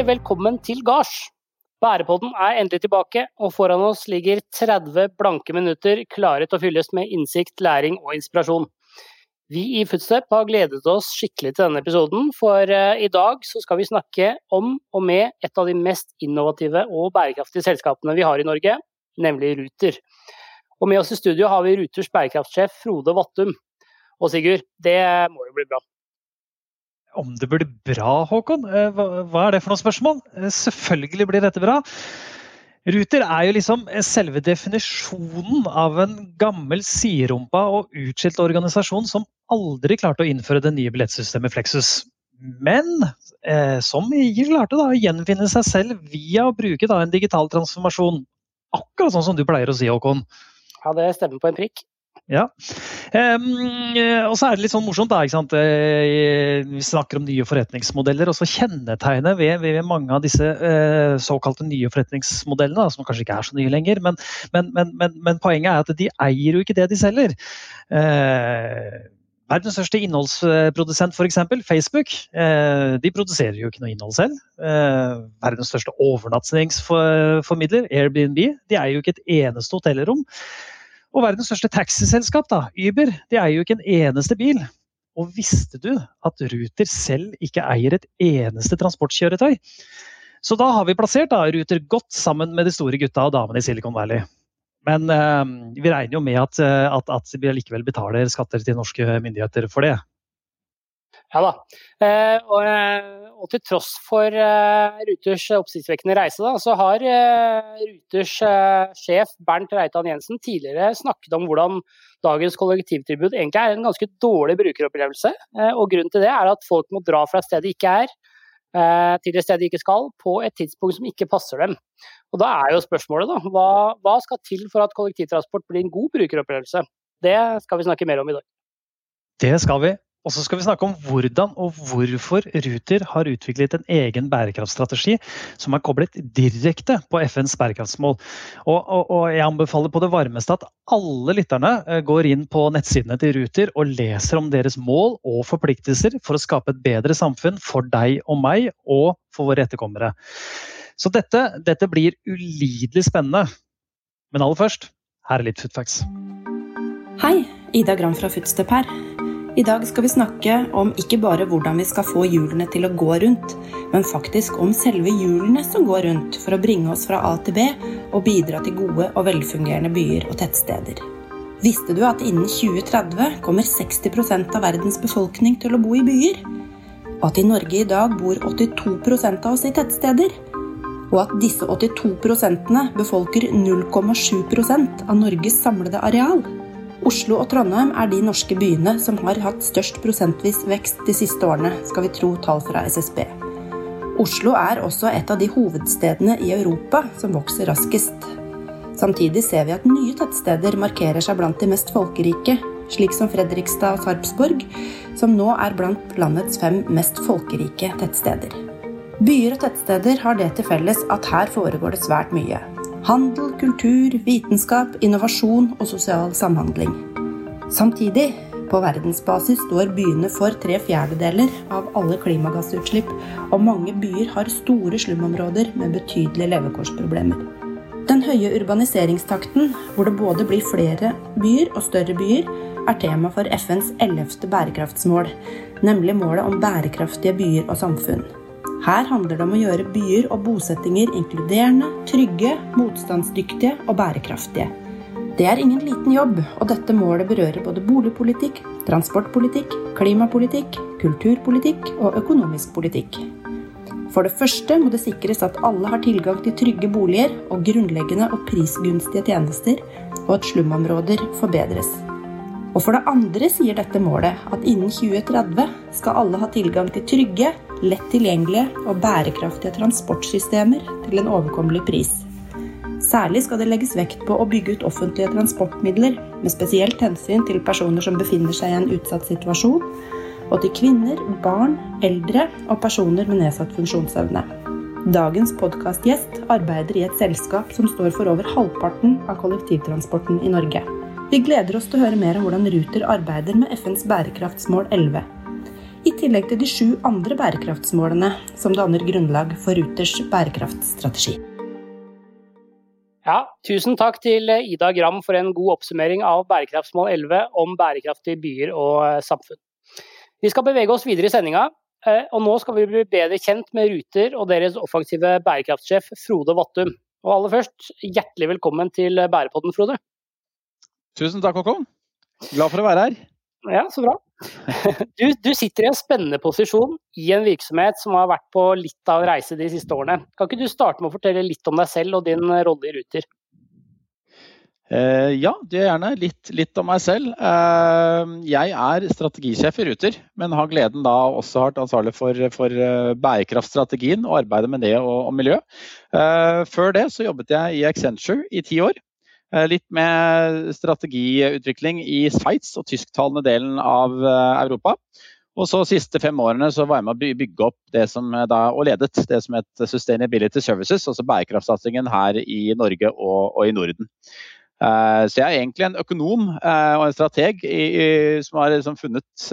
Velkommen til gards. Bærepodden er endelig tilbake, og foran oss ligger 30 blanke minutter klare til å fylles med innsikt, læring og inspirasjon. Vi i Footstep har gledet oss skikkelig til denne episoden, for eh, i dag skal vi snakke om og med et av de mest innovative og bærekraftige selskapene vi har i Norge, nemlig Ruter. Og med oss i studio har vi Ruters bærekraftsjef Frode Vattum. Og Sigurd, det må jo bli bra. Om det blir bra, Håkon? Eh, hva er det for noe spørsmål? Eh, selvfølgelig blir dette bra. Ruter er jo liksom selve definisjonen av en gammel siderumpa og utskilt organisasjon som aldri klarte å innføre det nye billettsystemet Flexus. Men eh, som klarte da, å gjenfinne seg selv via å bruke da, en digital transformasjon. Akkurat sånn som du pleier å si, Håkon. Ja, det stemmer på en prikk. Ja. Um, og så er det litt sånn morsomt, da. ikke sant? Eh, vi snakker om nye forretningsmodeller. Og så kjennetegnet ved, ved, mange av disse uh, såkalte nye forretningsmodellene, da, som kanskje ikke er så nye lenger, men, men, men, men, poenget er at de eier jo ikke det de selger. Uh, Verdens største innholdsprodusent, f.eks. Facebook, de produserer jo ikke noe innhold selv. Verdens største overnattingsformidler, Airbnb, de eier jo ikke et eneste hotellrom. Og verdens største taxiselskap, da, Uber, de eier jo ikke en eneste bil. Og visste du at Ruter selv ikke eier et eneste transportkjøretøy? Så da har vi plassert da, Ruter godt sammen med de store gutta og damene i Silicon Valley. Men eh, vi regner jo med at, eh, at, at vi likevel betaler skatter til norske myndigheter for det. Ja da. Eh, og, eh, og, til tross for uh, Ruters oppsiktsvekkende reise, da, så har Ruters sjef Bernt Reitan Jensen tidligere snakket om hvordan dagens kollektivtilbud egentlig er en ganske dårlig brukeropplevelse. og Grunnen til det er at folk må dra fra et sted de ikke er, til et sted de ikke skal, på et tidspunkt som ikke passer dem. Og Da er jo spørsmålet da, hva, hva skal til for at kollektivtransport blir en god brukeropplevelse? Det skal vi snakke mer om i dag. Det skal vi. Og så skal vi snakke om hvordan og hvorfor Ruter har utviklet en egen bærekraftstrategi som er koblet direkte på FNs bærekraftsmål. Og, og, og, jeg anbefaler på det varmeste at alle lytterne eh, går inn på nettsidene til Ruter og leser om deres mål og forpliktelser for å skape et bedre samfunn for deg og meg og for våre etterkommere. Så dette, dette blir ulidelig spennende. Men aller først, her er litt foodfacts. Hei, Ida Gram fra Foodstep her. I dag skal vi snakke om ikke bare hvordan vi skal få hjulene til å gå rundt, men faktisk om selve hjulene som går rundt for å bringe oss fra A til B og bidra til gode og velfungerende byer og tettsteder. Visste du at innen 2030 kommer 60 av verdens befolkning til å bo i byer? Og at i Norge i dag bor 82% av oss i tettsteder? Og at disse 82% befolker 0,7% av Norges samlede areal? Oslo og Trondheim er de norske byene som har hatt størst prosentvis vekst de siste årene, skal vi tro tall fra SSB. Oslo er også et av de hovedstedene i Europa som vokser raskest. Samtidig ser vi at nye tettsteder markerer seg blant de mest folkerike, slik som Fredrikstad og Sarpsborg, som nå er blant landets fem mest folkerike tettsteder. Byer og tettsteder har det til felles at her foregår det svært mye. Handel, kultur, vitenskap, innovasjon og sosial samhandling. Samtidig, på verdensbasis står byene for tre fjerdedeler av alle klimagassutslipp, og mange byer har store slumområder med betydelige levekårsproblemer. Den høye urbaniseringstakten, hvor det både blir flere byer og større byer, er tema for FNs ellevte bærekraftsmål, nemlig målet om bærekraftige byer og samfunn. Her handler det om å gjøre byer og bosettinger inkluderende, trygge, motstandsdyktige og bærekraftige. Det er ingen liten jobb, og dette målet berører både boligpolitikk, transportpolitikk, klimapolitikk, kulturpolitikk og økonomisk politikk. For det første må det sikres at alle har tilgang til trygge boliger og grunnleggende og prisgunstige tjenester, og at slumområder forbedres. Og for det andre sier dette målet at innen 2030 skal alle ha tilgang til trygge, lett tilgjengelige og bærekraftige transportsystemer til en overkommelig pris. Særlig skal det legges vekt på å bygge ut offentlige transportmidler med spesielt hensyn til personer som befinner seg i en utsatt situasjon, og til kvinner, barn, eldre og personer med nedsatt funksjonsevne. Dagens podkastgjest arbeider i et selskap som står for over halvparten av kollektivtransporten i Norge. Vi gleder oss til å høre mer om hvordan Ruter arbeider med FNs bærekraftsmål 11. i tillegg til de sju andre bærekraftsmålene som danner grunnlag for Ruters bærekraftstrategi. Ja, tusen takk til Ida Gram for en god oppsummering av bærekraftsmål 11 om bærekraftige byer og eh, samfunn. Vi skal bevege oss videre i sendinga, eh, og nå skal vi bli bedre kjent med Ruter og deres offensive bærekraftsjef Frode Vattum. Og aller først, hjertelig velkommen til Bærepodden, Frode. Tusen takk, Håkon. Glad for å være her. Ja, så bra. Du, du, sitter i en spennende posisjon i en virksomhet som har vært på litt av reise de siste årene. Kan ikke du starte med å fortelle litt om deg selv og din rolle i Ruter? Uh, ja, det gjør gjerne litt, litt om meg selv. Uh, jeg er strategisjef i Ruter, men har gleden da også vært ansvarlig for, for uh, bærekraftstrategien og arbeidet med det og, og miljø. før det så jobbet jeg i Accenture i ti år. Eh, litt med strategiutvikling i Sveits og tysktalende delen av eh, Europa. Og så siste fem årene så var jeg med å bygge opp det som da, og ledet det som het Sustainability Services, altså bærekraftsatsingen her i Norge og, og i Norden. Så jeg er egentlig en økonom og en strateg som har liksom funnet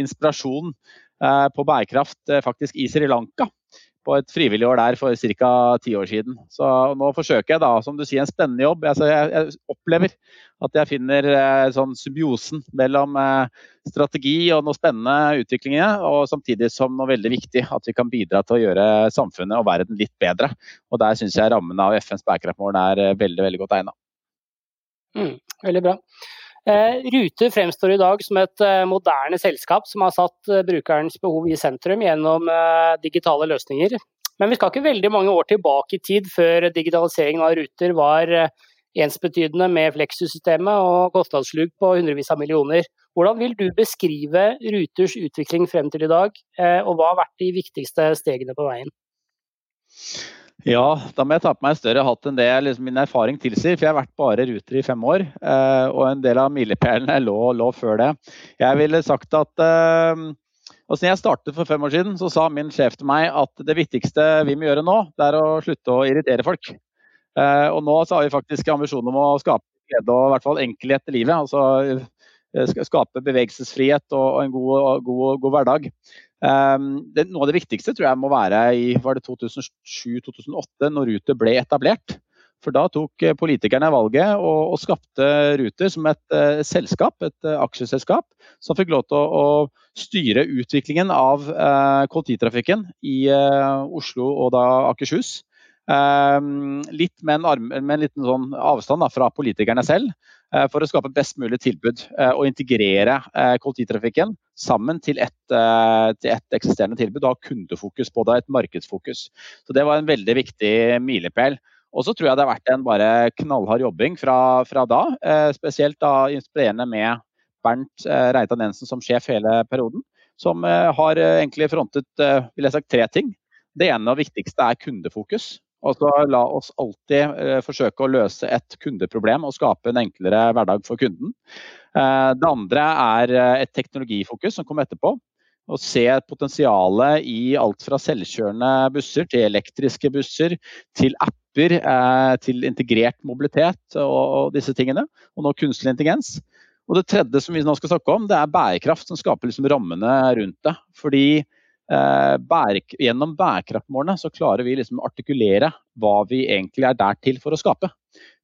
inspirasjon på bærekraft faktisk i Sri Lanka på et frivillig år der for ca. ti år siden. Så nå forsøker jeg da, som du sier, en spennende jobb. Altså, jeg, jeg, opplever at jeg finner eh, sånn symbiosen mellom eh, strategi og noe spennende utvikling og samtidig som noe veldig viktig at vi kan bidra til å gjøre samfunnet og verden litt bedre. Og der syns jeg rammene av FNs bærekraftmål er eh, veldig, veldig godt egna. Mm, veldig bra. Eh, Rute fremstår i dag som et eh, moderne selskap som har satt eh, brukerens behov i sentrum gjennom digitale løsninger. Men vi skal ikke veldig mange år tilbake i tid før digitaliseringen av Ruter var ensbetydende med Flexus-systemet og kostnadsslug på hundrevis av millioner. Hvordan vil du beskrive Ruters utvikling frem til i dag, og hva har vært de viktigste stegene på veien? Ja, da må jeg ta på meg en større hatt enn det liksom, min erfaring tilsier. For jeg har vært bare ruter i fem år, eh, og en del av milepælene lå, lå, før det. Jeg ville sagt at og altså, når jeg startet for fem år siden, så sa min sjef til meg at det viktigste vi må gjøre nå, det er å slutte å irritere folk. Eh, og nå har vi faktisk ambisjoner om å skape glede og i hvert fall enkelhet i livet. altså eh, Skape bevegelsesfrihet og, en god, god, god hverdag. Um, det, noe av det viktigste tror jeg må være i 2007-2008, når Ruter ble etablert. For da tok eh, politikerne valget og, og skapte Ruter som et uh, selskap, et uh, aksjeselskap, som fikk lov til å, å styre utviklingen av uh, kollektivtrafikken i Oslo og da Akershus. Ehm, litt med en, arm, med en liten sånn avstand da, fra politikerne selv, for å skape best mulig tilbud og integrere kollektivtrafikken sammen til ett til et eksisterende tilbud og ha kundefokus på det, et markedsfokus. Så Det var en veldig viktig milepæl. Og så tror jeg det har vært en bare knallhard jobbing fra, fra da. spesielt da inspirerende med Bernt Reitan Jensen som sjef hele perioden. Som har egentlig frontet vil jeg sagt, tre ting. Det ene og viktigste er kundefokus. Altså, la oss alltid eh, forsøke å løse et kundeproblem og skape en enklere hverdag for kunden. Eh, det andre er eh, et teknologifokus som kom etterpå. Å se potensialet i alt fra selvkjørende busser til elektriske busser, til apper, eh, til integrert mobilitet og, disse tingene. Og nå kunstig intelligens. Og det tredje som vi nå skal snakke om, det er bærekraft, som skaper liksom rammene rundt det. Fordi eh, bære, gjennom bærekraftmålene så klarer vi liksom artikulere hva vi egentlig er der til for å skape.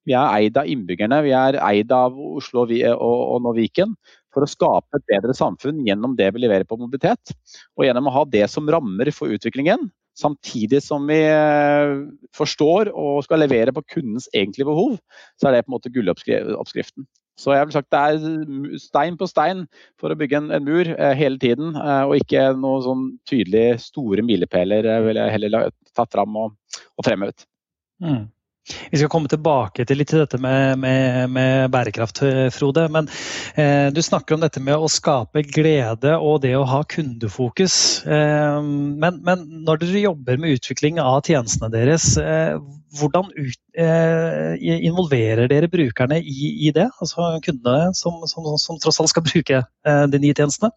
Vi er eid av innbyggerne, vi er eid av Oslo og, og, og nå Viken for å skape et bedre samfunn gjennom det vi leverer på mobilitet. Og gjennom å ha det som rammer for utviklingen, samtidig som vi eh, forstår og skal levere på kundens egentlige behov, så er det på en måte gulloppskriften. Så jeg vil sagt det er stein på stein for å bygge en, en mur eh, hele tiden, eh, og ikke noen sånn tydelige store milepæler eh, vil jeg heller tatt fram og, og fremhevet. Mm. Vi skal komme tilbake til litt til dette med, med, med bærekraft, Frode. Men eh, du snakker om dette med å skape glede og det å ha kundefokus. Eh, men, men, når dere jobber med utvikling av tjenestene deres, eh, hvordan ut, eh, involverer dere brukerne i, i, det? Altså kundene som, som, som, tross alt skal bruke eh, de nye tjenestene?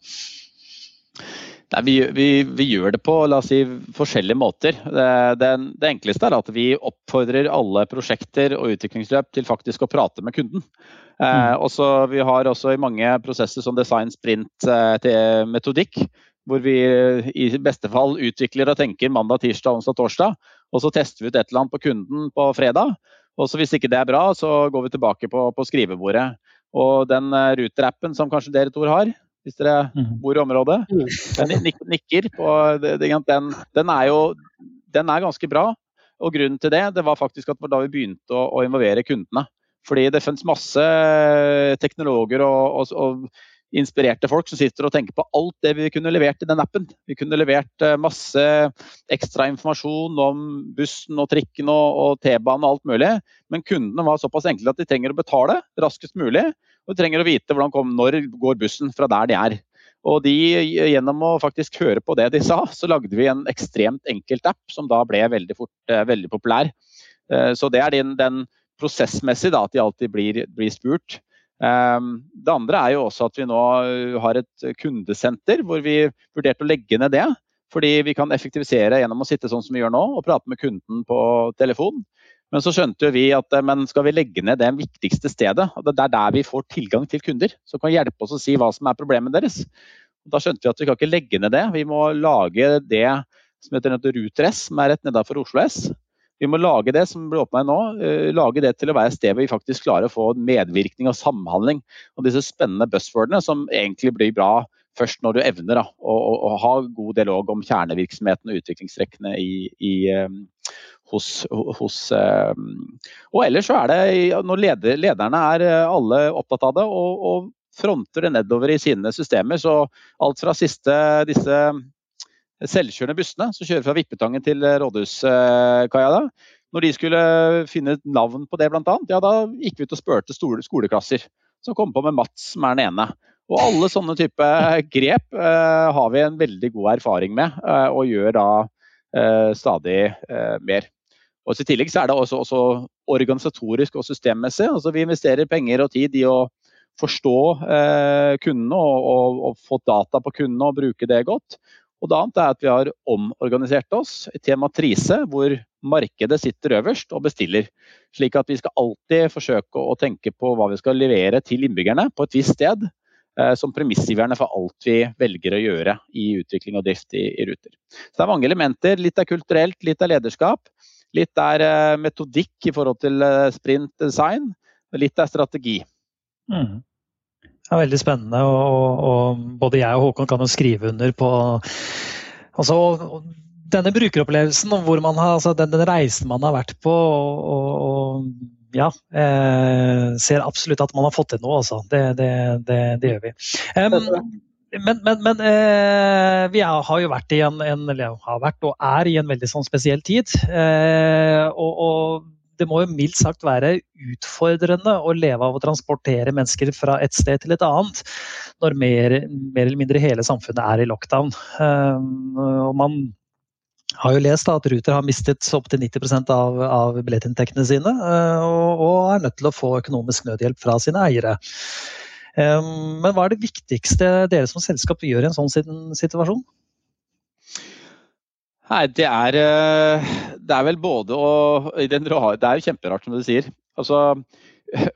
Nei, vi, vi, vi, gjør det på la oss si, forskjellige måter. Det, det, det, enkleste er at vi oppfordrer alle prosjekter og utviklingsløp til faktisk å prate med kunden. Eh, mm. Eh, også, vi har også i mange prosesser som design sprint eh, til metodikk, hvor vi i beste fall utvikler og tenker mandag, tirsdag, onsdag, torsdag. Og så tester vi ut et eller annet på kunden på fredag. Og så hvis ikke det er bra, så går vi tilbake på, på skrivebordet. Og den Ruter-appen som kanskje dere Tor har, hvis dere mm. bor i området, mm. den nikker på den, den er jo den er ganske bra. Og grunnen til det, det var faktisk at da vi begynte å, å involvere kundene. Fordi det finnes masse teknologer og, og, og, inspirerte folk som sitter og tenker på alt det vi kunne levert i den appen. Vi kunne levert eh, masse ekstra informasjon om bussen og trikken og, og T-banen og alt mulig. Men kundene var såpass enkle at de trenger å betale raskest mulig. Og de trenger å vite hvordan når går bussen fra der de er. Og de, gjennom å faktisk høre på det de sa, så lagde vi en ekstremt enkelt app som da ble veldig fort eh, veldig populær. Eh, så det er den, den prosessmessig da, at de alltid blir, blir spurt. Ehm, det andre er jo også at vi nå eh, har et kundesenter hvor vi vurderte å legge ned det. Fordi vi kan effektivisere gjennom å sitte sånn som vi gjør nå og prate med kunden på telefon. Men så skjønte vi at men skal vi legge ned det viktigste stedet, og det er der vi får tilgang til kunder, som kan hjelpe oss å si hva som er problemet deres. Da skjønte vi at vi kan ikke legge ned det. Vi må lage det som heter Ruter S, som er rett nedenfor Oslo S. Vi må lage det som blir åpna nå, uh, lage det til å være et sted hvor vi faktisk klarer å få medvirkning og samhandling. Og disse spennende buzzwordene som egentlig blir bra først når du evner da, å, å, å, ha god dialog om kjernevirksomheten og utviklingstrekkene i, i, um, hos, hos um, Og ellers så er det, når leder, lederne er alle opptatt av det og, og fronter det nedover i sine systemer, så alt fra siste disse selvkjørende bussene som kjører fra Vippetangen til Rådhuskaia. da, Når de skulle finne et navn på det, annet, ja, da gikk vi ut og spurte skoleklasser. Som kom på med Mats, som er den ene. Og alle sånne type grep eh, har vi en veldig god erfaring med, eh, og gjør da stadig mer. Og I tillegg er det også, også organisatorisk og systemmessig. Altså, vi investerer penger og tid i å forstå kundene og, og, og få data på kundene og bruke det godt. Og det annet er at vi har omorganisert oss til matrise, hvor markedet sitter øverst og bestiller. Slik at vi skal alltid forsøke å tenke på hva vi skal levere til innbyggerne på et visst sted. Eh, som premissgiverne for alt vi velger å gjøre i utvikling og drift i, i, Ruter. Så Det er mange elementer. Litt er kulturelt, litt er lederskap. Litt er eh, metodikk i forhold til eh, sprint design. Og litt er strategi. Mm. Det er veldig spennende, og, og, både jeg og Håkon kan jo skrive under på altså, denne brukeropplevelsen hvor man har, altså, den, den, reisen man har vært på. og, og ja, eh, ser absolutt at man har fått til noe, altså. Det, det, det, det gjør vi. Um, men, men, men eh, vi er, har jo vært i en, en, har vært og er i en veldig sånn spesiell tid. Eh, og, og, det må jo mildt sagt være utfordrende å leve av å transportere mennesker fra et sted til et annet, når mer, mer eller mindre hele samfunnet er i lockdown. Og man har jo lest at Ruter har mistet opptil 90% av, av billettinntektene sine, uh, og, og, er nødt til å få økonomisk nødhjelp fra sine eiere. Men hva er det viktigste dere som selskap gjør i en sånn situasjon? Nei, det er, eh, det er vel både å Det er jo kjemperart, som du sier. Altså,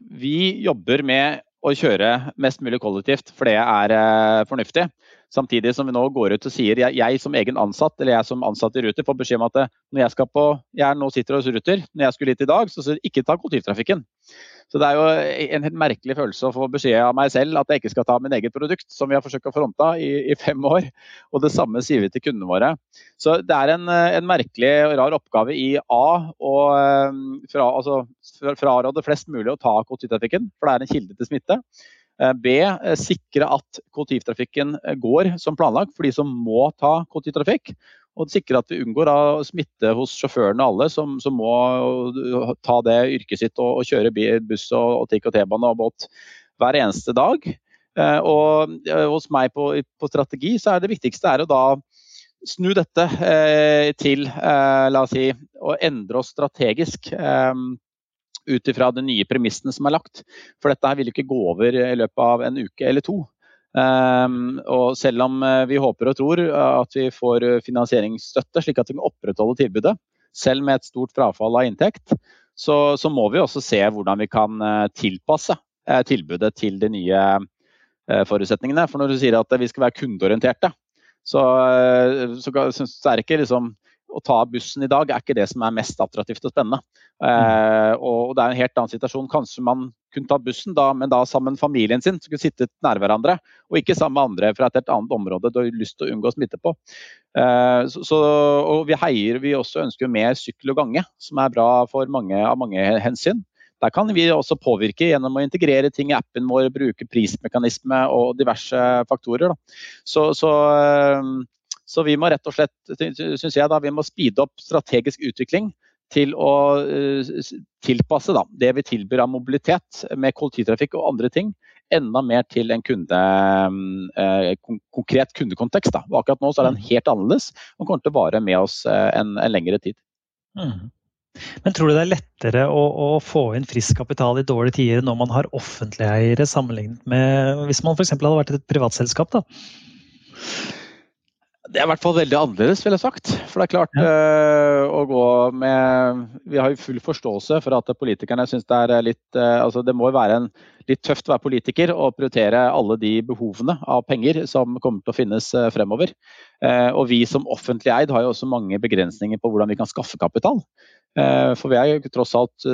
vi jobber med å kjøre mest mulig kollektivt, for det er eh, fornuftig. Samtidig som vi nå går ut og sier jeg, jeg som egen ansatt eller jeg som ansatt i Ruter får beskjed om at eh, når jeg skal på, jeg nå sitter hos Ruter, når jeg skulle hit i dag, så sier ikke ta kollektivtrafikken. Så det er jo en helt merkelig følelse å få beskjed av meg selv at jeg ikke skal ta min eget produkt, som vi har forsøkt å fronte i, i, fem år. Og det samme sier vi til kundene våre. Så det er en, en merkelig og rar oppgave i A å altså, fra, altså, fraråde flest mulig å ta kollektivtrafikken, for det er en kilde til smitte. Eh, B. Eh, sikre at kollektivtrafikken går som planlagt for de som må ta kollektivtrafikk og sikre at vi unngår smitte hos sjåførene og alle som, som, må ta det yrket sitt og, og kjøre buss og, og trikk og T-bane og båt hver eneste dag. Eh, og eh, hos meg på, på, strategi så er det viktigste er å da snu dette eh, til eh, la oss si, å endre oss strategisk. Eh, ut ifra de nye premissene som er lagt. For dette her vil ikke gå over i løpet av en uke eller to. Um, og selv om eh, vi håper og tror at vi får eh, finansieringsstøtte, slik at vi kan opprettholde tilbudet, selv med et stort frafall av inntekt, så, så må vi også se hvordan vi kan eh, tilpasse tilbudet til de nye forutsetningene. For når du sier at vi skal være kundeorienterte, Så, så, så er det ikke liksom å ta bussen i dag er ikke det som er mest attraktivt og spennende. Eh, og det er en helt annen situasjon. Kanskje man kunne ta bussen, da, men da sammen med familien sin, som kunne sitte nær hverandre. Og ikke sammen med andre fra et helt annet område du har lyst til å unngå smitte på. Eh, så, så, og vi heier, vi også ønsker mer sykkel og gange, som er bra for mange av mange hensyn. Der kan vi også påvirke gjennom å integrere ting i appen vår, bruke prismekanisme og diverse faktorer. Så, så, eh, så vi må rett og slett, syns jeg, da, vi må speede opp strategisk utvikling til å uh, tilpasse da, det vi tilbyr av mobilitet med kollektivtrafikk og andre ting, enda mer til en kunde, uh, konkret kundekontekst. Da. Og akkurat nå så er den mm. helt annerledes og kommer til å vare med oss uh, en, en, lengre tid. Mm. Men tror du det er lettere å, å, få inn frisk kapital i dårlige tider når man har offentlige eiere, sammenlignet med hvis man f.eks. hadde vært et privatselskap? da? Det er i hvert fall veldig annerledes, vil jeg sagt. For det er klart ja. uh, å gå med Vi har jo full forståelse for at politikerne syns det er litt uh, Altså det må jo være en, litt tøft å være politiker og prioritere alle de behovene av penger som kommer til å finnes uh, fremover. og vi som offentlig eid har jo også mange begrensninger på hvordan vi kan skaffe kapital. For vi er jo tross alt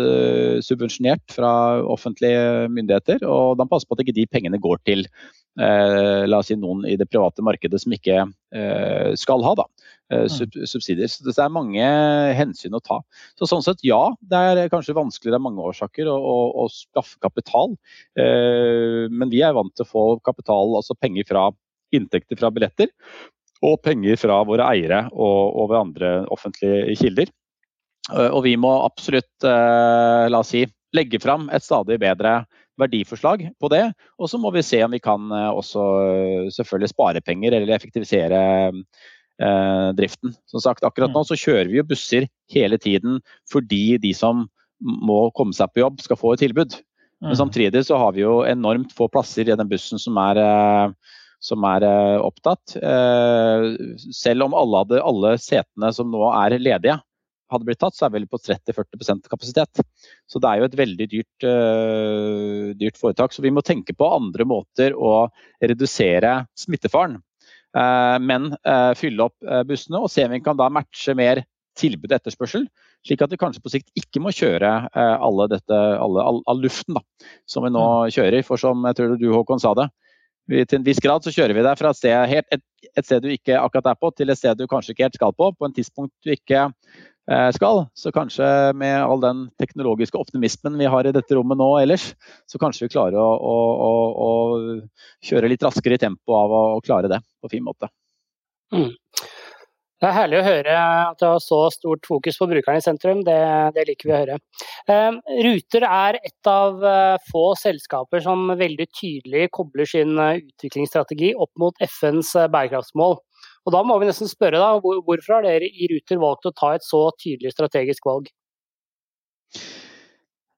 subvensjonert fra offentlige myndigheter, og da passer på at ikke de pengene går til eh, la oss si noen i det private markedet som ikke eh, skal ha da, eh, sub subsidier. Så det er mange hensyn å ta. Så Sånn sett ja, det er kanskje vanskeligere av mange årsaker å, å, å skaffe kapital. Eh, men vi er vant til å få kapital, altså penger fra inntekter fra billetter. Og penger fra våre eiere og, og ved andre offentlige kilder. Eh, og vi må absolutt, eh, la oss si, legge fram et stadig bedre verdiforslag på det. Og så må vi se om vi kan eh, også eh, selvfølgelig spare penger eller effektivisere eh, driften. Som sagt, akkurat nå så kjører vi jo busser hele tiden fordi de som må komme seg på jobb, skal få et tilbud. Men mm. samtidig så har vi jo enormt få plasser i den bussen som er, eh, som er opptatt. Selv om alle, hadde, alle setene som nå er ledige, hadde blitt tatt, så er vi på 30-40% kapasitet. Så det er jo et veldig dyrt, uh, dyrt, foretak. Så vi må tenke på andre måter å redusere smittefaren. Uh, men uh, fylle opp bussene og se om vi kan da matche mer tilbud og etterspørsel. Slik at vi kanskje på sikt ikke må kjøre alle dette, alle, all, all, luften da, som vi nå mm. kjører. For som jeg tror du Håkon sa det, vi, til en viss grad så kjører vi deg fra et sted, helt, et, et sted du ikke akkurat er på, til et sted du kanskje ikke helt skal på, på en tidspunkt du ikke Eh, skal. Så kanskje med all den teknologiske optimismen vi har i dette rommet nå ellers, så kanskje vi klarer å, å, å, å kjøre litt raskere i tempo av å, klare det på fin måte. Mm. Det er herlig å høre at det har så stort fokus på brukeren i sentrum, det, det liker vi å høre. Eh, Ruter er et av eh, få selskaper som veldig tydelig kobler sin utviklingsstrategi opp mot FNs bærekraftsmål. Og Da må vi nesten spørre, da, hvorfor har dere i Ruter valgt å ta et så tydelig strategisk valg?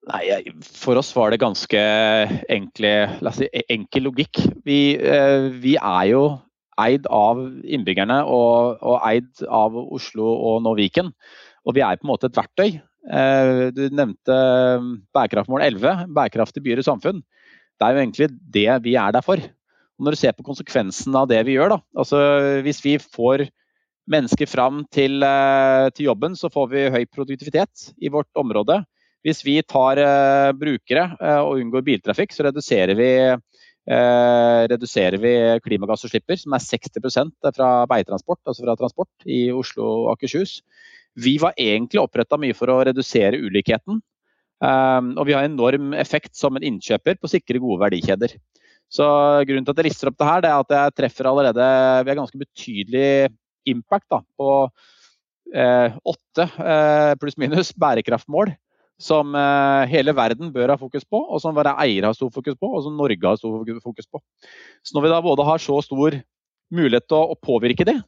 Nei, For oss var det ganske enkle, si, e-, enkel logikk. Vi, eh, vi, er jo eid av innbyggerne og, og, eid av Oslo og nå Viken. Og vi er på en måte et verktøy. Eh, du nevnte bærekraftmål 11, bærekraftige byer og samfunn. Det er jo egentlig det vi er der for. Når du ser på konsekvensen av det vi gjør, da, altså hvis vi får mennesker fram til, eh, til, jobben, så får vi høy produktivitet i vårt område. Hvis vi tar uh, brukere og unngår biltrafikk, så reduserer vi, reduserer vi klimagassutslippet, som er 60% fra veitransport, altså fra transport i Oslo og Akershus. Vi var egentlig oppretta mye for å redusere ulikheten. og vi har enorm effekt som en innkjøper på å sikre gode verdikjeder. Så Grunnen til at jeg lister opp det her, det er at jeg treffer allerede Vi har ganske betydelig impact da, på eh, åtte eh, pluss-minus bærekraftmål som eh, hele verden bør ha fokus på, og som våre eiere har stor fokus på, og som Norge har stor fokus på. Så Når vi da både har så stor mulighet til å, påvirke det,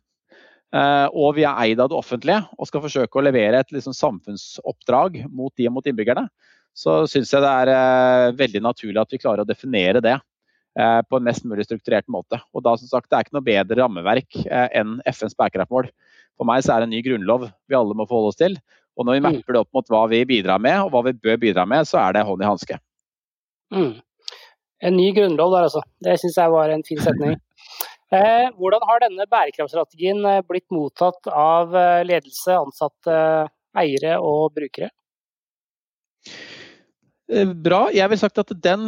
eh, og vi er eid av det offentlige og skal forsøke å levere et liksom, samfunnsoppdrag mot de og mot innbyggerne, så syns jeg det er eh, veldig naturlig at vi klarer å definere det på en mest mulig strukturert måte. Og da, som sagt, Det er ikke noe bedre rammeverk enn FNs bærekraftmål. For meg så er det en ny grunnlov vi alle må forholde oss til. Og når vi mm. mapper det opp mot hva vi bidrar med, og hva vi bør bidra med, så er det hånd i hanske. Mm. En ny grunnlov der, altså. Det syns jeg var en fin setning. Eh, hvordan har denne bærekraftstrategien eh, blitt mottatt av eh, ledelse, ansatte, eiere og brukere? Bra. Jeg vil sagt at den,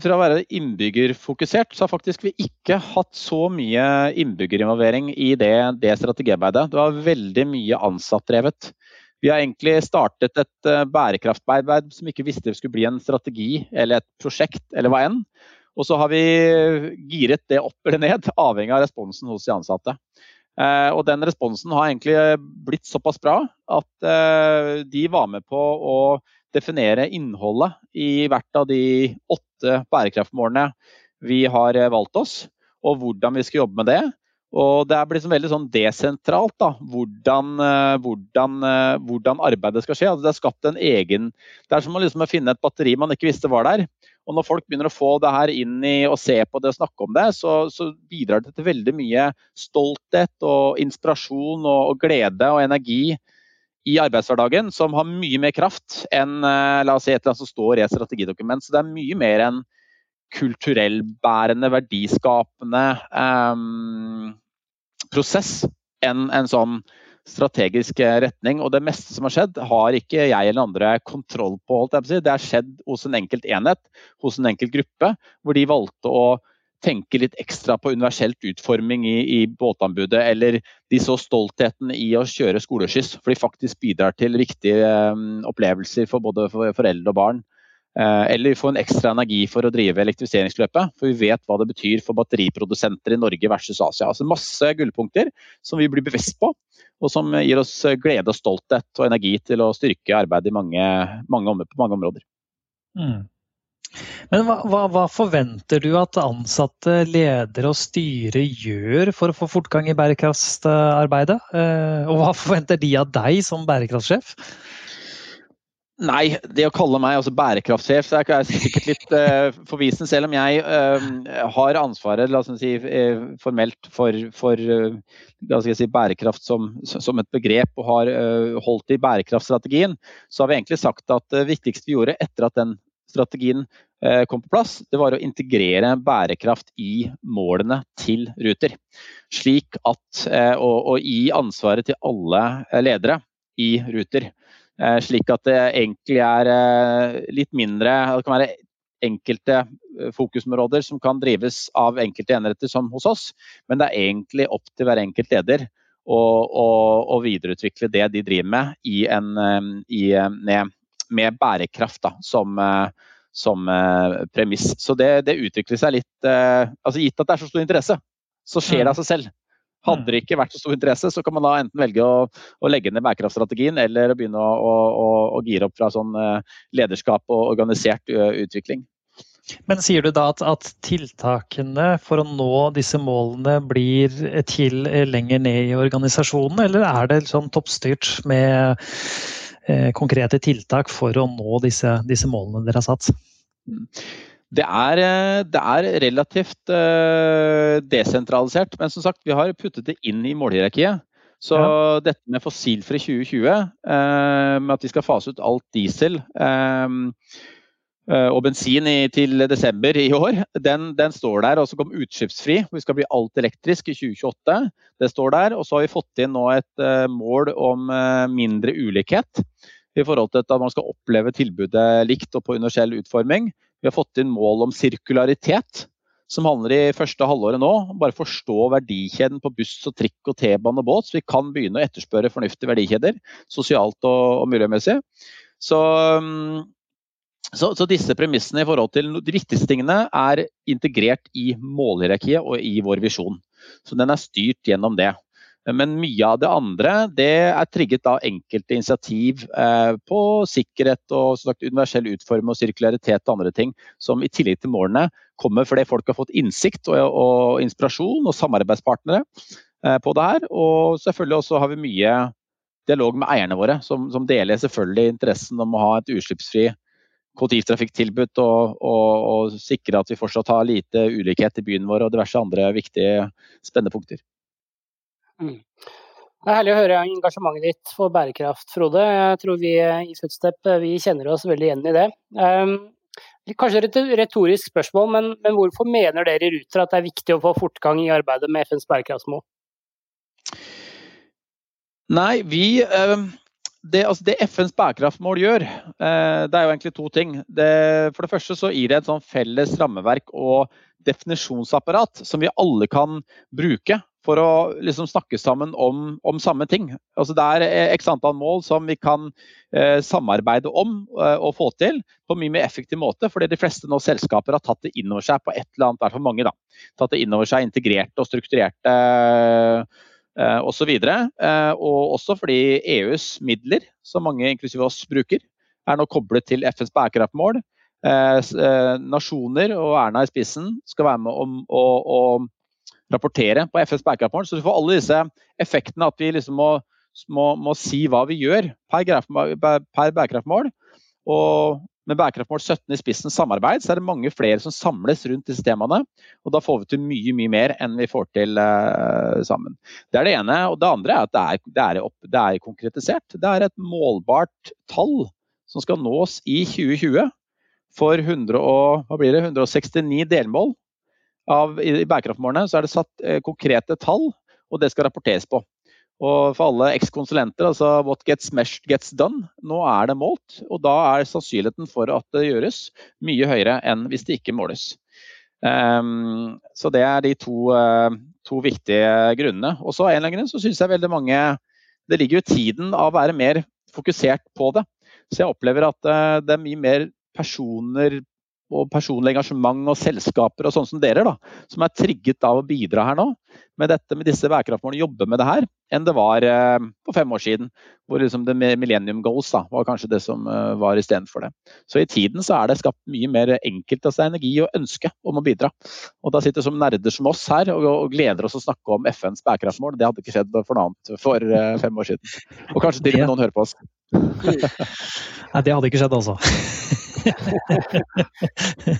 fra å være innbyggerfokusert, så har faktisk vi ikke hatt så mye innbyggerinvolvering i det, det strategiarbeidet. Det var veldig mye ansattdrevet. Vi har egentlig startet et bærekraftarbeid som ikke visste det skulle bli en strategi eller et prosjekt eller hva enn. Og så har vi giret det opp eller ned, avhengig av responsen hos de ansatte. Eh, og den responsen har egentlig blitt såpass bra at eh, de var med på å definere innholdet i hvert av de åtte bærekraftmålene vi har eh, valgt oss, og hvordan vi skal jobbe med det. Og det er liksom veldig sånn desentralt da, hvordan, hvordan, hvordan, arbeidet skal skje. Altså det er skapt en egen Det er som å liksom finne et batteri man ikke visste var der. Og når folk begynner å få det her inn i å se på det og snakke om det, så, så bidrar det til veldig mye stolthet og inspirasjon og, og, glede og energi i arbeidshverdagen som har mye mer kraft enn eh, la oss si, et eller annet som står i et strategidokument. Så det er mye mer enn kulturellbærende, verdiskapende um, prosess enn en sånn strategisk retning. Og det meste som har skjedd, har ikke jeg eller andre kontroll på. Det har skjedd hos en enkelt enhet, hos en enkelt gruppe, hvor de valgte å tenke litt ekstra på universelt utforming i, i båtanbudet, eller de så stoltheten i å kjøre skoleskyss, for de faktisk bidrar til viktige um, opplevelser for både for foreldre og barn. Uh, eller få en ekstra energi for å drive elektrifiseringsløpet, for vi vet hva det betyr for batteriprodusenter i Norge versus Asia. Altså Masse gullpunkter som vi blir bevisst på, og som gir oss glede og stolthet og energi til å styrke arbeidet mange, mange, på mange områder. Mm. Men hva, hva, hva, forventer du at ansatte, ledere og styre gjør for å få fortgang i bærekraftsarbeidet? Eh, og hva forventer de av deg som bærekraftsjef? Nei, det å kalle meg altså bærekraftsjef så er sikkert litt uh, forvisen, selv om jeg uh, har ansvaret la oss si, uh, formelt for, for si, bærekraft som, som, et begrep og har holdt i bærekraftstrategien. Så har vi egentlig sagt at det viktigste vi gjorde etter at den strategien kom på plass, det var å integrere bærekraft i målene til Ruter. Slik at, og, og gi ansvaret til alle ledere i Ruter. Eh, slik at det egentlig er eh, litt mindre Det kan være enkelte eh, fokusområder som kan drives av enkelte enheter som hos oss, men det er egentlig opp til hver enkelt leder å, å, å videreutvikle det de driver med i en, i, med, med, bærekraft da, som, som premiss. Så det, det, utvikler seg litt altså Gitt at det er så stor interesse, så skjer det av seg selv. Hadde det ikke vært så stor interesse, så kan man da enten velge å, å legge ned bærekraftstrategien, eller begynne å, å, å gire opp fra sånn eh, lederskap og organisert utvikling. Men sier du da at, at, tiltakene for å nå disse målene blir til lenger ned i organisasjonen, eller er det sånn toppstyrt med eh, konkrete tiltak for å nå disse, disse målene dere har satt? Mm. Det er, eh, det er relativt uh, desentralisert, men som sagt, vi har puttet det inn i målhierarkiet. Så ja. dette med fossilfri 2020, uh, eh, med at vi skal fase ut alt diesel og bensin i, til desember i år, den, den står der. Og så kom utslippsfri, vi skal bli alt elektrisk i 2028. Det står der. Og så har vi fått inn nå et mål om mindre ulikhet i forhold til at man skal oppleve tilbudet likt og på universell utforming. Vi har fått inn mål om sirkularitet, som handler i første halvåret nå. Bare forstå verdikjeden på buss, og trikk, og T-bane og båt, så vi kan begynne å etterspørre fornuftige verdikjeder, sosialt og, og miljømessig. Så, mm, så, så, disse premissene i forhold til de viktigste tingene er integrert i målhierarkiet og i vår visjon. Så den er styrt gjennom det. Men mye av det andre det er trigget av enkelte initiativ eh, på sikkerhet og sagt, universell utforming og sirkularitet og andre ting, som i tillegg til målene kommer fordi folk har fått innsikt og, og inspirasjon og samarbeidspartnere eh, på det her. Og selvfølgelig også har vi mye dialog med eierne våre, som, som deler selvfølgelig interessen om å ha et utslippsfri kollektivtrafikktilbud og, og, og, sikre at vi fortsatt har lite ulikhet i byen vår og diverse andre viktige spennende punkter. Det er herlig å høre engasjementet ditt for bærekraft, Frode. Jeg tror vi i Footstep vi kjenner oss veldig igjen i det. Um, kanskje et retorisk spørsmål, men, men, hvorfor mener dere i Ruter at det er viktig å få fortgang i arbeidet med FNs bærekraftsmål? Nei, vi det, altså det, FNs bærekraftsmål gjør, det er jo egentlig to ting. Det, for det første så gir det et sånn felles rammeverk og definisjonsapparat som vi alle kan bruke for å liksom snakke sammen om, om samme ting. Altså det er eh, x antall mål som vi kan eh, samarbeide om eh, og få til på mye mer effektiv måte. Fordi de fleste nå selskaper har tatt det inn over seg på et eller annet, i mange. da, Tatt det inn over seg integrerte og strukturerte eh, eh osv. Og, eh, og også fordi EUs midler, som mange inklusive oss bruker, er nå koblet til FNs bærekraftmål. Eh, nasjoner og Erna i spissen skal være med om å rapportere på FNs bærekraftmål. Så du får alle disse effektene at vi liksom må, må, må si hva vi gjør per, per bærekraftmål. Og med bærekraftmål 17 i spissen samarbeid, så er det mange flere som samles rundt disse temaene. Og da får vi til mye mye mer enn vi får til uh, sammen. Det er det ene. Og det andre er at det er, det, er opp, det er, konkretisert. Det er et målbart tall som skal nås i 2020 for 100 og, hva blir det, 169 delmål av, i, bærekraftmålene så er det satt eh, konkrete tall, og det skal rapporteres på. Og for alle ekskonsulenter, altså what gets meshed gets done. Nå er det målt, og da er sannsynligheten for at det gjøres mye høyere enn hvis det ikke måles. Um, så det er de to, uh, to viktige grunnene. Og så en eller annen grunn så syns jeg veldig mange Det ligger jo tiden av å være mer fokusert på det. Så jeg opplever at uh, det er mye mer personer og personlig engasjement og selskaper og sånn som dere, da, som er trigget av å bidra her nå med, dette, med disse bærekraftmålene, jobbe med det her, enn det var eh, for fem år siden. Hvor liksom det Millennium Goals da, var kanskje det som eh, var istedenfor det. Så i tiden så er det skapt mye mer enkelt altså energi og ønske om å bidra. Og da sitter som nerder som oss her og, og gleder oss å snakke om FNs bærekraftmål. Det hadde ikke skjedd for noe annet for eh, fem år siden. Og kanskje til og med noen hører på oss. Nei, det hadde ikke skjedd, altså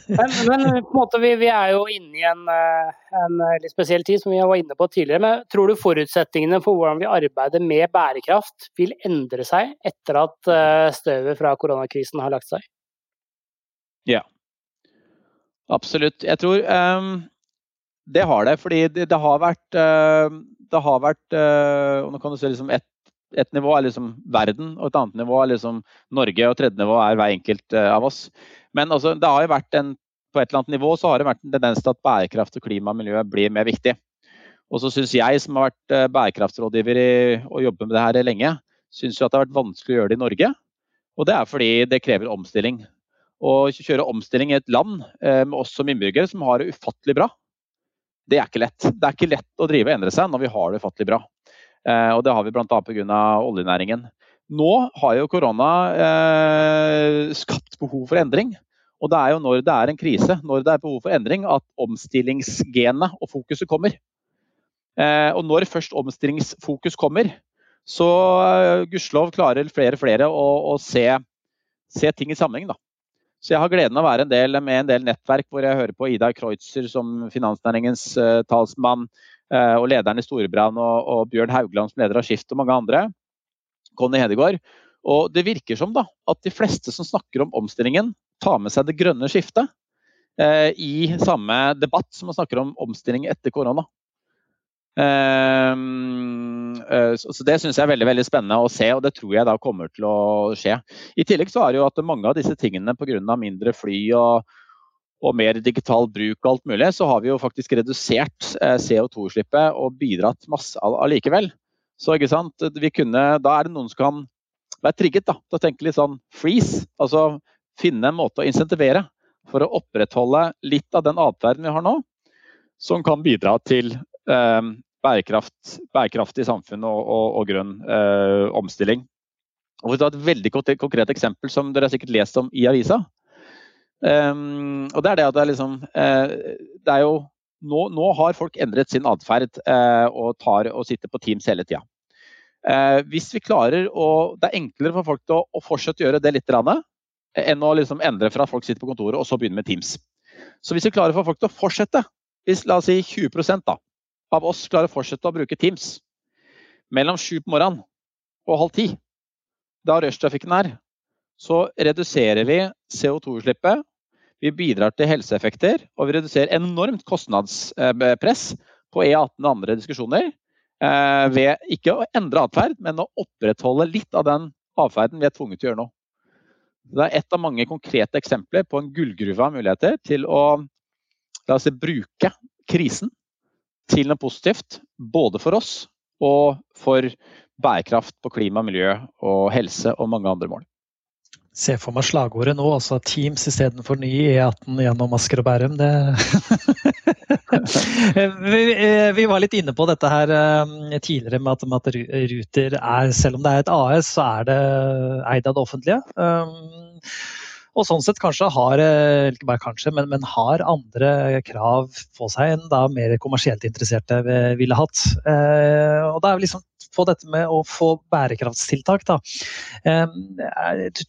men, men, på en måte, vi, vi, er jo inne i en, eh, en, litt spesiell tid, som vi var inne på tidligere. Men tror du forutsetningene for hvordan vi arbeider med bærekraft vil endre seg etter at eh, støvet fra koronakrisen har lagt seg? Ja, absolutt. Jeg tror um, det har det. Fordi det, det har vært, uh, det har vært uh, og Nå kan du se liksom et et nivå er liksom verden, og et annet nivå er liksom Norge, og tredje nivå er hver enkelt uh, av oss. Men altså, det har jo vært en, på et eller annet nivå så har det vært en tendens til at bærekraft og klima og miljø blir mer viktig. Og så syns jeg, som har vært eh, bærekraftsrådgiver i, og jobber med det her lenge, syns jo at det har vært vanskelig å gjøre det i Norge. Og det er fordi det krever omstilling. Å kjøre omstilling i et land eh, med oss som innbyggere som har det ufattelig bra, det er ikke lett. Det er ikke lett å drive og endre seg når vi har det ufattelig bra. Eh, og det har vi bl.a. pga. oljenæringen. Nå har jo korona eh, skapt behov for endring. Og det er jo når det er en krise, når det er behov for endring, at omstillingsgenet og fokuset kommer. Eh, og når først omstillingsfokus kommer, så uh, gudskjelov klarer flere og flere å, å se, se, ting i sammenheng. Da. Så jeg har gleden av å være en del med en del nettverk hvor jeg hører på Ida Kreutzer som finansnæringens uh, talsmann, uh, og lederen i Storebrand og, og, Bjørn Haugland som leder av Skift og mange andre. Conny Hedegaard. Og det virker som da, at de fleste som snakker om omstillingen, tar med seg det grønne skiftet uh, i samme debatt som man snakker om omstilling etter korona. Um, uh, så Det syns jeg er veldig veldig spennende å se, og det tror jeg da kommer til å skje. I tillegg så er det jo at mange av disse tingene pga. mindre fly og, og mer digital bruk og alt mulig, så har vi jo faktisk redusert eh, CO2-utslippet og bidratt masse allikevel. Så ikke sant, vi kunne, Da er det noen som kan være trigget da, til å tenke litt sånn freeze. Altså finne en måte å insentivere for å opprettholde litt av den atferden vi har nå, som kan bidra til eh, bærekraft, bærekraftig samfunn og, og, og grønn eh, omstilling. Og Et veldig konkret eksempel som dere har sikkert lest om i avisa, Um, og det er det at det er liksom uh, Det er jo nå, nå, har folk endret sin atferd uh, og, tar, og sitter på Teams hele tida. Uh, hvis vi klarer å Det er enklere for folk å, å fortsette å gjøre det litt rann, enn å liksom endre fra at folk sitter på kontoret og så begynner med Teams. Så hvis vi klarer for folk til å fortsette, hvis la oss si 20% da, av oss klarer å fortsette å bruke Teams mellom sju på morgenen og halv ti, da rushtrafikken er, så reduserer vi CO2-utslippet Vi bidrar til helseeffekter, og vi reduserer enormt kostnadspress på E18 og andre diskusjoner eh, ved ikke å endre atferd, men å opprettholde litt av den atferden vi er tvunget til å gjøre nå. Det er ett av mange konkrete eksempler på en gullgruve av muligheter til å la oss si, bruke krisen til noe positivt, både for oss og for bærekraft på klima, miljø og helse og mange andre mål Se for meg slagordet nå, altså Teams istedenfor ny E18 gjennom Asker og Bærum. Det eh, vi, var litt inne på dette her eh, tidligere med at, Ruter er, selv om det er et AS, så er det eid av det offentlige. Og sånn sett kanskje har eh, ikke bare kanskje, men, men, har andre krav på seg enn da mer kommersielt interesserte ville hatt. og da er vi liksom på dette med å få bærekraftstiltak. Da.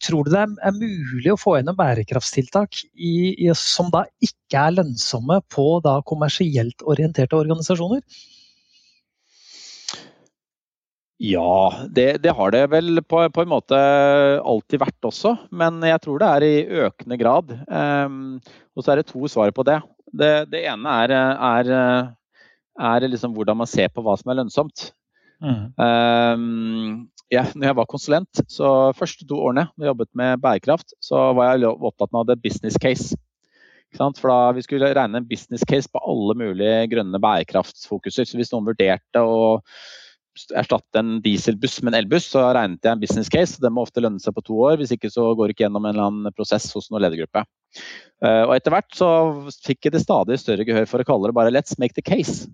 Tror du det er mulig å få gjennom bærekraftstiltak i, i, som da ikke er lønnsomme på da kommersielt orienterte organisasjoner? Ja, det, det, har det vel på, på, en måte alltid vært også. Men jeg tror det er i økende grad. Um, og så er det to svar på det. Det, det ene er, er, er liksom hvordan man ser på hva som er lønnsomt. Mm. Um, ja, når jeg var konsulent, så første to årene jeg jobbet med bærekraft, så var jeg opptatt av det business case. For da Vi skulle regne en business case på alle mulige grønne bærekraftsfokuser. Så hvis noen vurderte å erstatte en dieselbuss med en elbuss, så regnet jeg en business case. Den må ofte lønne seg på to år, hvis ikke så går det ikke gjennom en eller annen prosess hos noen ledergruppe. Uh, og Etter hvert så fikk jeg det stadig større gehør for å kalle det bare 'let's make the case'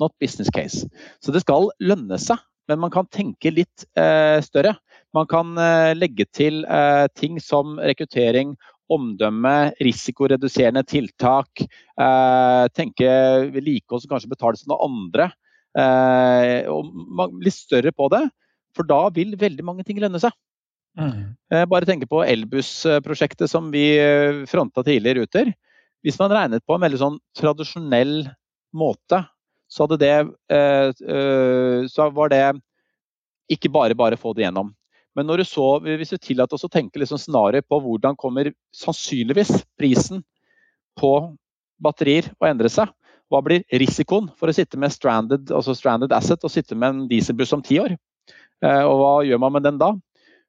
not business case. Så det skal lønne seg, men man kan tenke litt eh, større. Man kan eh, legge til eh, ting som rekruttering, omdømme, risikoreduserende tiltak. Eh, tenke vedlikehold som kanskje betales av andre. Eh, og litt større på det, for da vil veldig mange ting lønne seg. Mm. Eh, bare tenke på elbussprosjektet som vi fronta tidligere i Ruter. Hvis man regnet på en veldig sånn tradisjonell måte så, det, eh, eh, så var det ikke bare bare få det gjennom. Men når du så, hvis du tillater oss å tenke liksom snarere på hvordan kommer sannsynligvis prisen på batterier å endre seg, hva blir risikoen for å sitte med stranded, altså stranded asset og sitte med en dieselbuss om ti år? Eh, og hva gjør man med den da?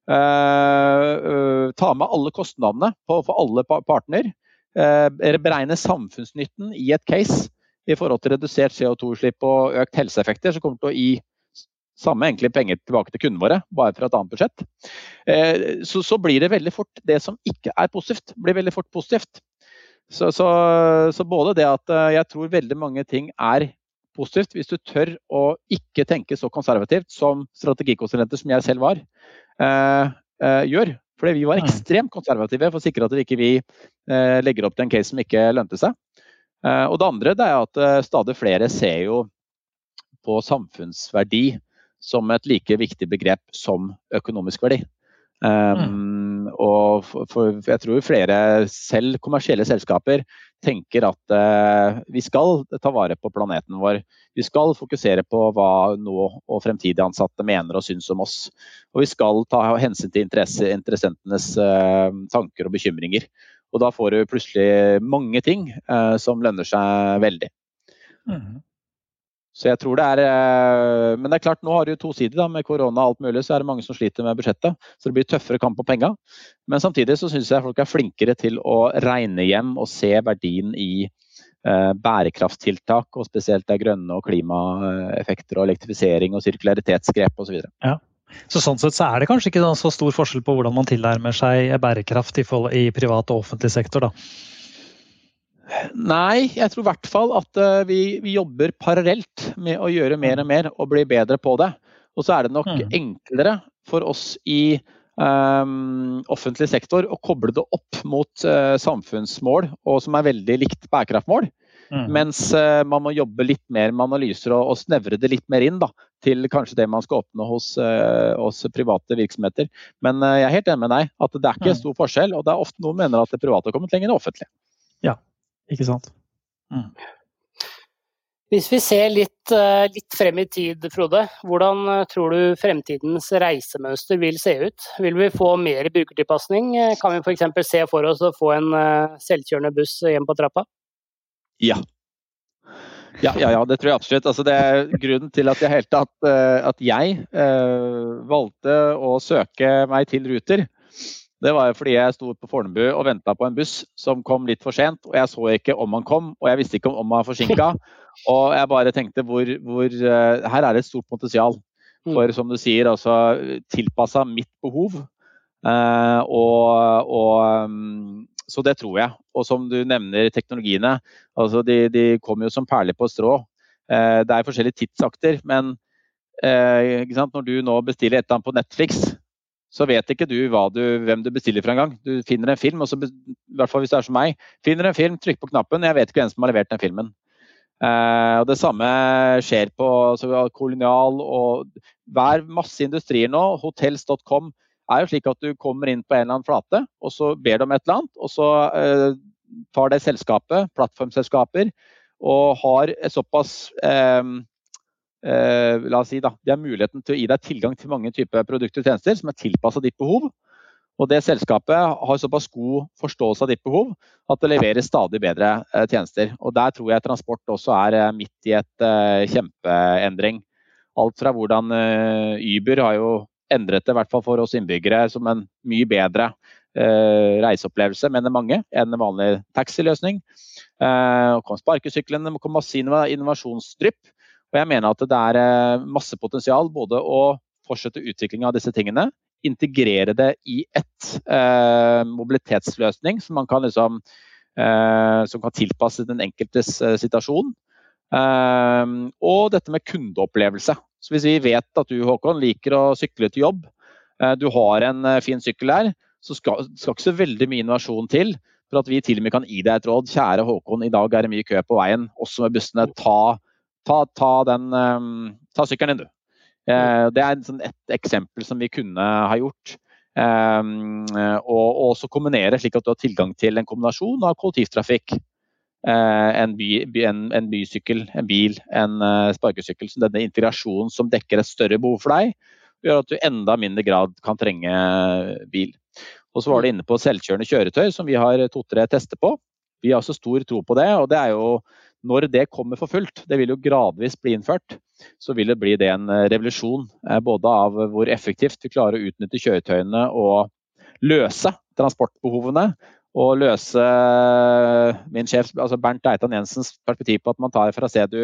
ta med alle kostnadene for alle partner. beregne samfunnsnytten i et case i forhold til redusert CO2-utslipp og økt helseeffekter, som kommer til å gi samme egentlig penger tilbake til kundene våre, bare fra et annet budsjett. Eh, så, så, blir det veldig fort det som ikke er positivt, blir veldig fort positivt. Så, så, så, både det at eh, jeg tror veldig mange ting er positivt, hvis du tør å ikke tenke så konservativt som strategikonsulenter som jeg selv var, eh, eh, gjør. Fordi vi var mm. ekstremt konservative for å sikre at vi ikke vi, eh, legger opp til en case som ikke lønte seg. Eh, og det andre det er at stadig flere ser jo på samfunnsverdi som et like viktig begrep som økonomisk verdi. Um, og for, jeg tror flere, selv kommersielle selskaper, tenker at eh, vi skal ta vare på planeten vår. Vi skal fokusere på hva nå og fremtidige ansatte mener og syns om oss. Og vi skal ta hensyn til interessentenes eh, tanker og bekymringer. Og da får du plutselig mange ting eh, som lønner seg veldig. Mm. Så jeg tror det er eh, Men det er klart, nå har du to sider. da, Med korona og alt mulig, så er det mange som sliter med budsjettet. Så det blir tøffere kamp på penga. Men samtidig så syns jeg folk er flinkere til å regne hjem og se verdien i eh, bærekrafttiltak, og spesielt det grønne og klimaeffekter og elektrifisering og sirkularitetsgrep osv. Ja. Så Sånn sett så er det kanskje ikke så stor forskjell på hvordan man tilnærmer seg bærekraft i privat og offentlig sektor, da? Nei, jeg tror i hvert fall at uh, vi, vi, jobber parallelt med å gjøre mer og mer og bli bedre på det. Og så er det nok mm. enklere for oss i um, offentlig sektor å koble det opp mot uh, samfunnsmål, og som er veldig likt bærekraftmål. Mm. Mens uh, man må jobbe litt mer med analyser og, og, snevre det litt mer inn da, til kanskje det man skal oppnå hos, uh, hos private virksomheter. Men jeg er helt enig med deg at det er ikke mm. stor forskjell. Og det er ofte noen mener at det private har kommet lenger enn det offentlige. Ja, ikke sant. Mm. Hvis vi ser litt, eh, litt, frem i tid, Frode. Hvordan eh, tror du fremtidens reisemønster vil se ut? Vil vi få mer brukertilpasning? Eh, kan vi f.eks. se for oss å få en selvkjørende buss hjem på trappa? Ja. Ja, ja, ja det tror jeg absolutt. Altså, det er grunnen til at jeg, tatt, at jeg uh, valgte å søke meg til Ruter det var fordi jeg sto på Fornebu og venta på en buss som kom litt for sent. og Jeg så ikke om han kom, og jeg visste ikke om han var forsinka. Og jeg bare tenkte hvor, hvor uh, Her er det et stort potensial. Mm. For som du sier, altså tilpassa mitt behov. Uh, og, og um, så det tror jeg. Og som du nevner teknologiene, altså de, de kommer jo som perler på strå. Uh, det er forskjellige tidsakter, men når du nå bestiller et eller annet på Netflix, så vet ikke du, du hvem du bestiller for en gang. Du finner en film, og så, i hvert fall hvis du er som meg, finner en film, trykker på knappen, jeg vet ikke hvem som har levert den filmen. Eh, og Det samme skjer på kolonial og hver masse industrier nå. Hotels.com er jo slik at du kommer inn på en eller annen flate, og så ber du om et eller annet. Og så eh, tar det selskapet, plattformselskaper, og har såpass eh, eh, la oss si da, de har muligheten til å gi deg tilgang til mange typer produkter og tjenester som er tilpassa ditt behov. Og det selskapet har såpass god forståelse av ditt behov at det leverer stadig bedre eh, tjenester. Og Der tror jeg transport også er eh, midt i et eh, kjempeendring. Alt fra hvordan eh, Uber har jo endret det, i hvert fall for oss innbyggere, som en mye bedre eh, reiseopplevelse, mener mange, enn en vanlig taxiløsning. Eh, kom sparkesyklene, kom masse innovasjonsdrypp. Og jeg mener at det er eh, masse potensial både å fortsette utviklinga av disse tingene, integrere det i ett eh, mobilitetsløsning som kan liksom eh, som kan tilpasse den enkeltes eh, situasjon. Eh, og dette med kundeopplevelse. Så Hvis vi vet at du Håkon, liker å sykle til jobb, eh, du har en fin sykkel der, så skal, skal ikke så veldig mye innovasjon til for at vi til og med kan gi deg et råd. Kjære Håkon, i dag er det mye kø på veien, også med bussene. Ta ta, ta, den, um, ta sykkelen din, du. Uh, det er sånn et eksempel som vi kunne ha gjort. Um, og, og, også kombinere slik at du har tilgang til en kombinasjon av kollektivtrafikk, uh, en, by, en, en, bysykkel, en bil, en uh, sparkesykkel. Så denne integrasjonen som dekker et større behov for deg, gjør at du enda mindre grad kan trenge bil. Og så var det inne på selvkjørende kjøretøy, som vi har to-tre tester på. Vi har også stor tro på det, og det er jo når det kommer for fullt, det vil jo gradvis bli innført, så vil det bli det en eh, revolusjon. Eh, både av hvor effektivt vi klarer å utnytte kjøretøyene og løse transportbehovene. Og løse eh, min sjef, altså Bernt Eitan Jensens perspektiv på at man tar fra sted du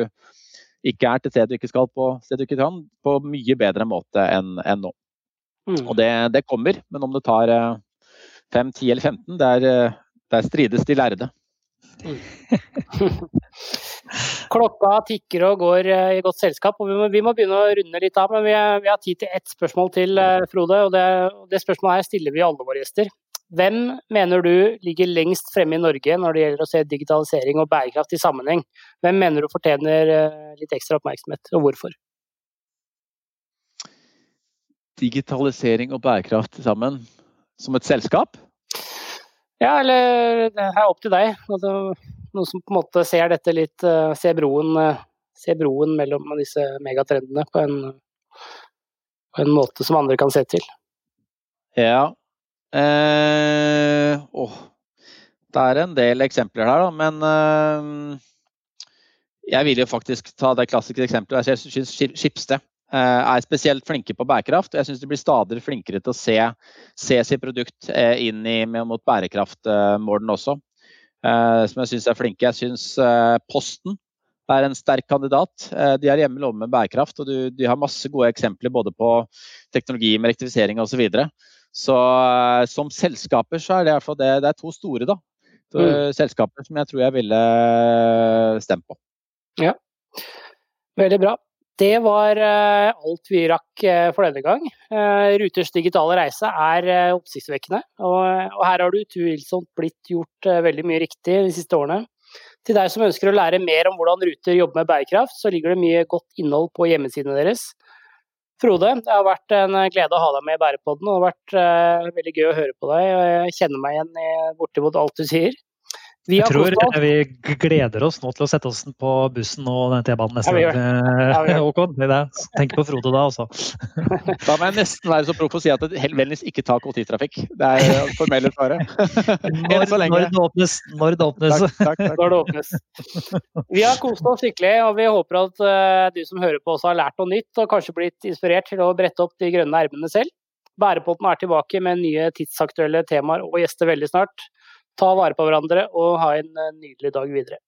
ikke er til sted du ikke skal på sted du ikke kan, på mye bedre måte enn, en nå. Mm. Og det, det, kommer, men om det tar 5, 10 eller 15, der, der strides de lærde. Klokka tikker og går eh, i godt selskap, og vi må, vi må, begynne å runde litt av. Men vi, er, vi har tid til ett spørsmål til, eh, Frode. og det, det, spørsmålet her stiller vi alle våre gjester. Hvem mener du ligger lengst fremme i Norge når det gjelder å se digitalisering og bærekraft i sammenheng? Hvem mener du fortjener eh, litt ekstra oppmerksomhet, og hvorfor? Digitalisering og bærekraft sammen som et selskap? Ja, eller det er opp til deg. Altså, noen som på en måte ser dette litt uh, Ser broen, uh, ser broen mellom disse megatrendene på en, på en, måte som andre kan se til. Ja. Eh, åh. Det er en del eksempler her, da. Men eh, jeg vil jo faktisk ta det klassiske eksempelet. Jeg syns Skipsted Eh, er spesielt flinke på bærekraft. og Jeg syns de blir stadig flinkere til å se, se sitt produkt eh, inn i, mot bærekraftmålene også. Eh, som jeg syns er flinke. Jeg syns Posten er en sterk kandidat. De er hjemme lovet med bærekraft, og du, de har masse gode eksempler både på teknologi med rektifisering osv. Så, videre. så som selskaper så er det, det, det er to store da, mm. selskaper som jeg tror jeg ville stemt på. Ja, veldig bra. Det var eh, alt vi rakk eh, for denne gang. Eh, Ruters digitale reise er oppsiktsvekkende, og her har du utvilsomt blitt gjort veldig mye riktig de siste årene. Til deg som ønsker å lære mer om hvordan Ruter jobber med bærekraft, så ligger det mye godt innhold på hjemmesidene deres. Frode, det har vært en glede å ha deg med i Bærepodden, og det har vært veldig gøy å høre på deg. Jeg kjenner meg igjen i bortimot alt du sier. Jeg tror vi gleder oss nå til å sette oss på bussen og den T-banen neste gang. Ja, Håkon, tenk på Frode da, altså. Da må jeg nesten være så proff å si at vennligst ikke ta kollektivtrafikk. Det er formelle svaret. Når, når, det åpnes. Når det åpnes. Takk, takk, takk. Når det åpnes. Vi har kost oss skikkelig, og vi håper at uh, du som hører på også har lært noe nytt og kanskje blitt inspirert til å brette opp de grønne ermene selv. Bærepotten er tilbake med nye tidsaktuelle temaer og gjester veldig snart. Ta vare på hverandre og ha en eh, nydelig dag videre.